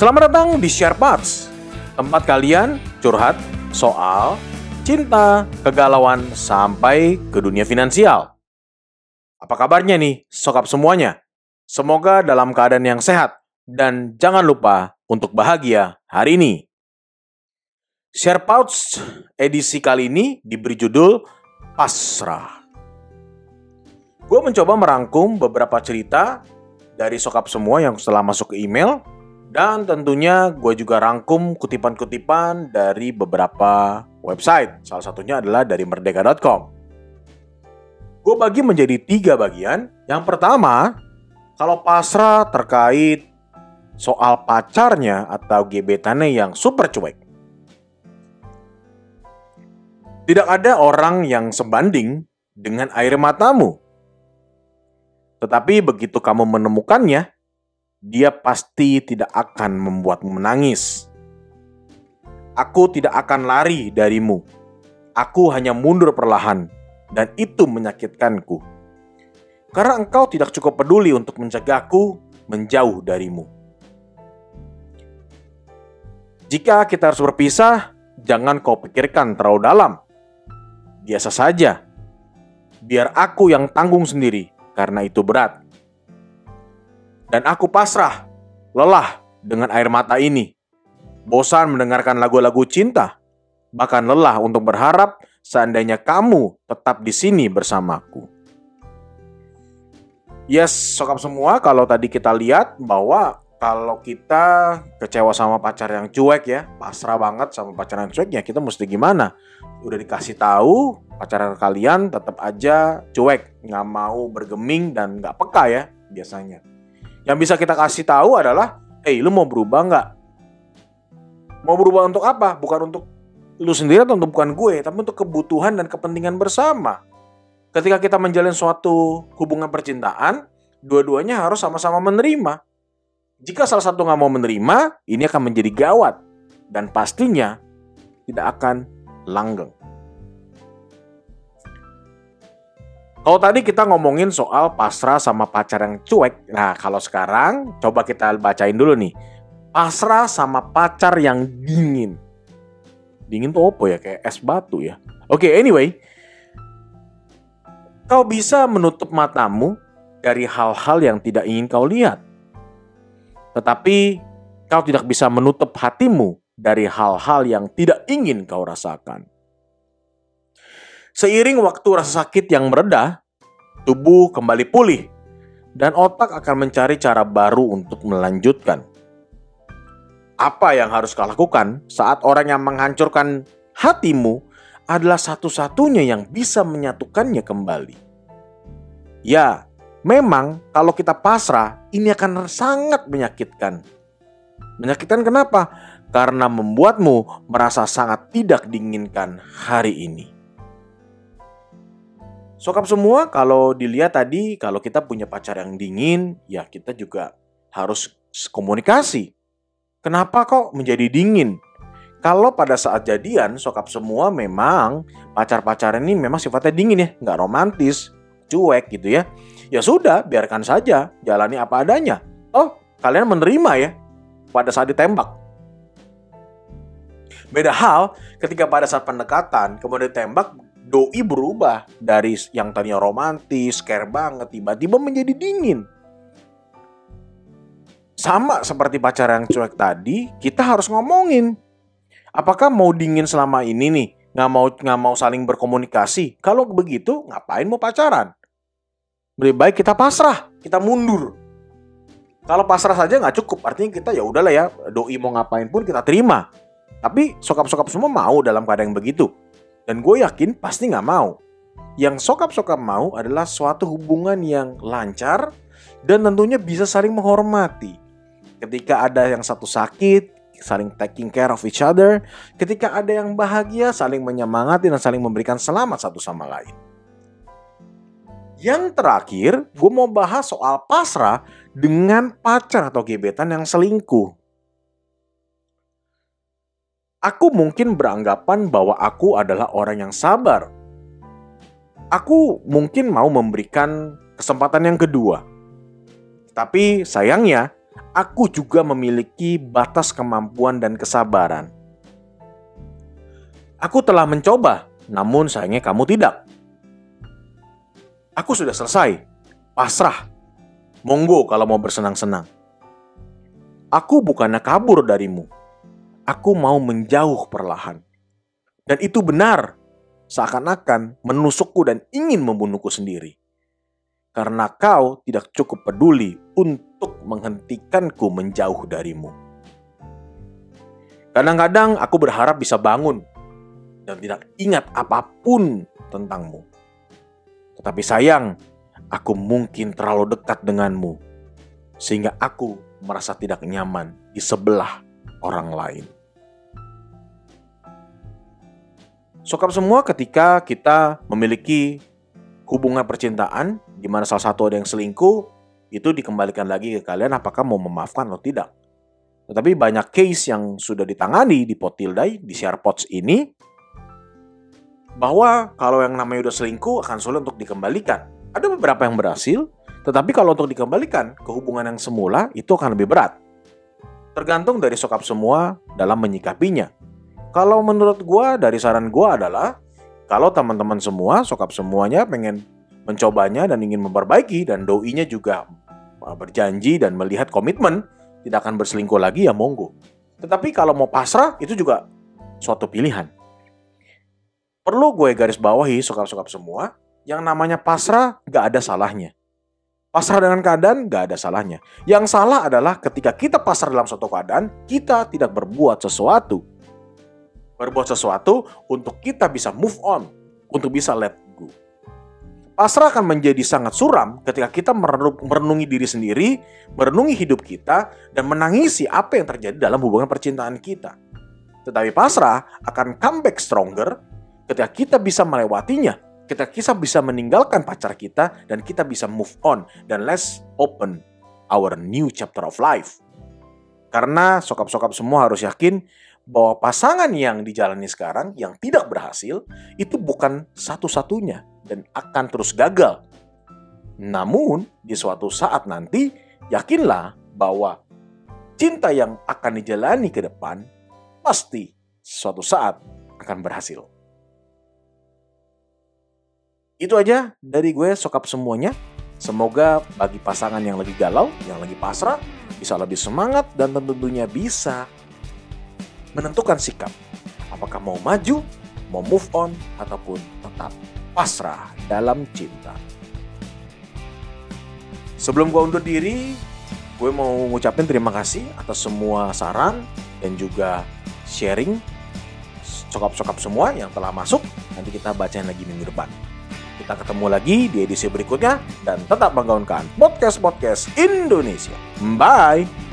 Selamat datang di Share Parts, tempat kalian curhat soal cinta, kegalauan, sampai ke dunia finansial. Apa kabarnya nih, sokap semuanya? Semoga dalam keadaan yang sehat dan jangan lupa untuk bahagia hari ini. Share Pouch edisi kali ini diberi judul Pasrah. Gue mencoba merangkum beberapa cerita dari sokap semua yang setelah masuk ke email dan tentunya gue juga rangkum kutipan-kutipan dari beberapa website. Salah satunya adalah dari merdeka.com. Gue bagi menjadi tiga bagian. Yang pertama, kalau pasrah terkait soal pacarnya atau gebetannya yang super cuek. Tidak ada orang yang sebanding dengan air matamu. Tetapi begitu kamu menemukannya, dia pasti tidak akan membuatmu menangis. Aku tidak akan lari darimu. Aku hanya mundur perlahan, dan itu menyakitkanku. Karena engkau tidak cukup peduli untuk mencegahku menjauh darimu. Jika kita harus berpisah, jangan kau pikirkan terlalu dalam. Biasa saja. Biar aku yang tanggung sendiri, karena itu berat. Dan aku pasrah, lelah dengan air mata ini. Bosan mendengarkan lagu-lagu cinta, bahkan lelah untuk berharap seandainya kamu tetap di sini bersamaku. Yes, sokap semua kalau tadi kita lihat bahwa kalau kita kecewa sama pacar yang cuek ya, pasrah banget sama pacar yang cuek ya, kita mesti gimana? Udah dikasih tahu pacar kalian tetap aja cuek, nggak mau bergeming dan nggak peka ya biasanya. Yang bisa kita kasih tahu adalah, hey lu mau berubah nggak? Mau berubah untuk apa? Bukan untuk lu sendiri atau untuk bukan gue, tapi untuk kebutuhan dan kepentingan bersama. Ketika kita menjalin suatu hubungan percintaan, dua-duanya harus sama-sama menerima jika salah satu nggak mau menerima, ini akan menjadi gawat dan pastinya tidak akan langgeng. Kalau tadi kita ngomongin soal pasrah sama pacar yang cuek, nah kalau sekarang coba kita bacain dulu nih. Pasrah sama pacar yang dingin. Dingin tuh apa ya? Kayak es batu ya. Oke, okay, anyway. Kau bisa menutup matamu dari hal-hal yang tidak ingin kau lihat tetapi kau tidak bisa menutup hatimu dari hal-hal yang tidak ingin kau rasakan. Seiring waktu rasa sakit yang meredah, tubuh kembali pulih dan otak akan mencari cara baru untuk melanjutkan. Apa yang harus kau lakukan saat orang yang menghancurkan hatimu adalah satu-satunya yang bisa menyatukannya kembali? Ya, Memang kalau kita pasrah ini akan sangat menyakitkan. Menyakitkan kenapa? Karena membuatmu merasa sangat tidak diinginkan hari ini. Sokap semua kalau dilihat tadi kalau kita punya pacar yang dingin ya kita juga harus komunikasi. Kenapa kok menjadi dingin? Kalau pada saat jadian, sokap semua memang pacar-pacar ini memang sifatnya dingin ya, nggak romantis, cuek gitu ya ya sudah biarkan saja jalani apa adanya oh kalian menerima ya pada saat ditembak beda hal ketika pada saat pendekatan kemudian ditembak doi berubah dari yang tadinya romantis care banget tiba-tiba menjadi dingin sama seperti pacar yang cuek tadi kita harus ngomongin apakah mau dingin selama ini nih nggak mau nggak mau saling berkomunikasi kalau begitu ngapain mau pacaran lebih baik kita pasrah, kita mundur. Kalau pasrah saja nggak cukup, artinya kita ya udahlah ya, doi mau ngapain pun kita terima. Tapi sokap-sokap semua mau dalam keadaan begitu. Dan gue yakin pasti nggak mau. Yang sokap-sokap mau adalah suatu hubungan yang lancar dan tentunya bisa saling menghormati. Ketika ada yang satu sakit, saling taking care of each other. Ketika ada yang bahagia, saling menyemangati dan saling memberikan selamat satu sama lain. Yang terakhir, gue mau bahas soal pasrah dengan pacar atau gebetan yang selingkuh. Aku mungkin beranggapan bahwa aku adalah orang yang sabar. Aku mungkin mau memberikan kesempatan yang kedua. Tapi sayangnya, aku juga memiliki batas kemampuan dan kesabaran. Aku telah mencoba, namun sayangnya kamu tidak. Aku sudah selesai, pasrah. Monggo kalau mau bersenang-senang. Aku bukannya kabur darimu. Aku mau menjauh perlahan. Dan itu benar, seakan-akan menusukku dan ingin membunuhku sendiri. Karena kau tidak cukup peduli untuk menghentikanku menjauh darimu. Kadang-kadang aku berharap bisa bangun dan tidak ingat apa pun tentangmu. Tetapi sayang, aku mungkin terlalu dekat denganmu, sehingga aku merasa tidak nyaman di sebelah orang lain. Sokap semua ketika kita memiliki hubungan percintaan di mana salah satu ada yang selingkuh, itu dikembalikan lagi ke kalian apakah mau memaafkan atau tidak. Tetapi banyak case yang sudah ditangani di Potildai, di Pots ini, bahwa kalau yang namanya udah selingkuh akan sulit untuk dikembalikan. Ada beberapa yang berhasil, tetapi kalau untuk dikembalikan ke hubungan yang semula itu akan lebih berat. Tergantung dari sokap semua dalam menyikapinya. Kalau menurut gua dari saran gua adalah kalau teman-teman semua, sokap semuanya pengen mencobanya dan ingin memperbaiki dan doinya juga uh, berjanji dan melihat komitmen tidak akan berselingkuh lagi ya monggo. Tetapi kalau mau pasrah itu juga suatu pilihan perlu gue garis bawahi sokap-sokap semua, yang namanya pasrah gak ada salahnya. Pasrah dengan keadaan gak ada salahnya. Yang salah adalah ketika kita pasrah dalam suatu keadaan, kita tidak berbuat sesuatu. Berbuat sesuatu untuk kita bisa move on, untuk bisa let go. Pasrah akan menjadi sangat suram ketika kita merenungi diri sendiri, merenungi hidup kita, dan menangisi apa yang terjadi dalam hubungan percintaan kita. Tetapi pasrah akan comeback stronger ketika kita bisa melewatinya, ketika kita bisa meninggalkan pacar kita dan kita bisa move on dan let's open our new chapter of life. Karena sokap-sokap semua harus yakin bahwa pasangan yang dijalani sekarang yang tidak berhasil itu bukan satu-satunya dan akan terus gagal. Namun, di suatu saat nanti yakinlah bahwa cinta yang akan dijalani ke depan pasti suatu saat akan berhasil. Itu aja dari gue sokap semuanya. Semoga bagi pasangan yang lagi galau, yang lagi pasrah, bisa lebih semangat dan tentunya bisa menentukan sikap. Apakah mau maju, mau move on, ataupun tetap pasrah dalam cinta. Sebelum gue undur diri, gue mau ngucapin terima kasih atas semua saran dan juga sharing sokap-sokap semua yang telah masuk. Nanti kita bacain lagi minggu depan. Kita ketemu lagi di edisi berikutnya dan tetap menggaungkan podcast-podcast Indonesia. Bye!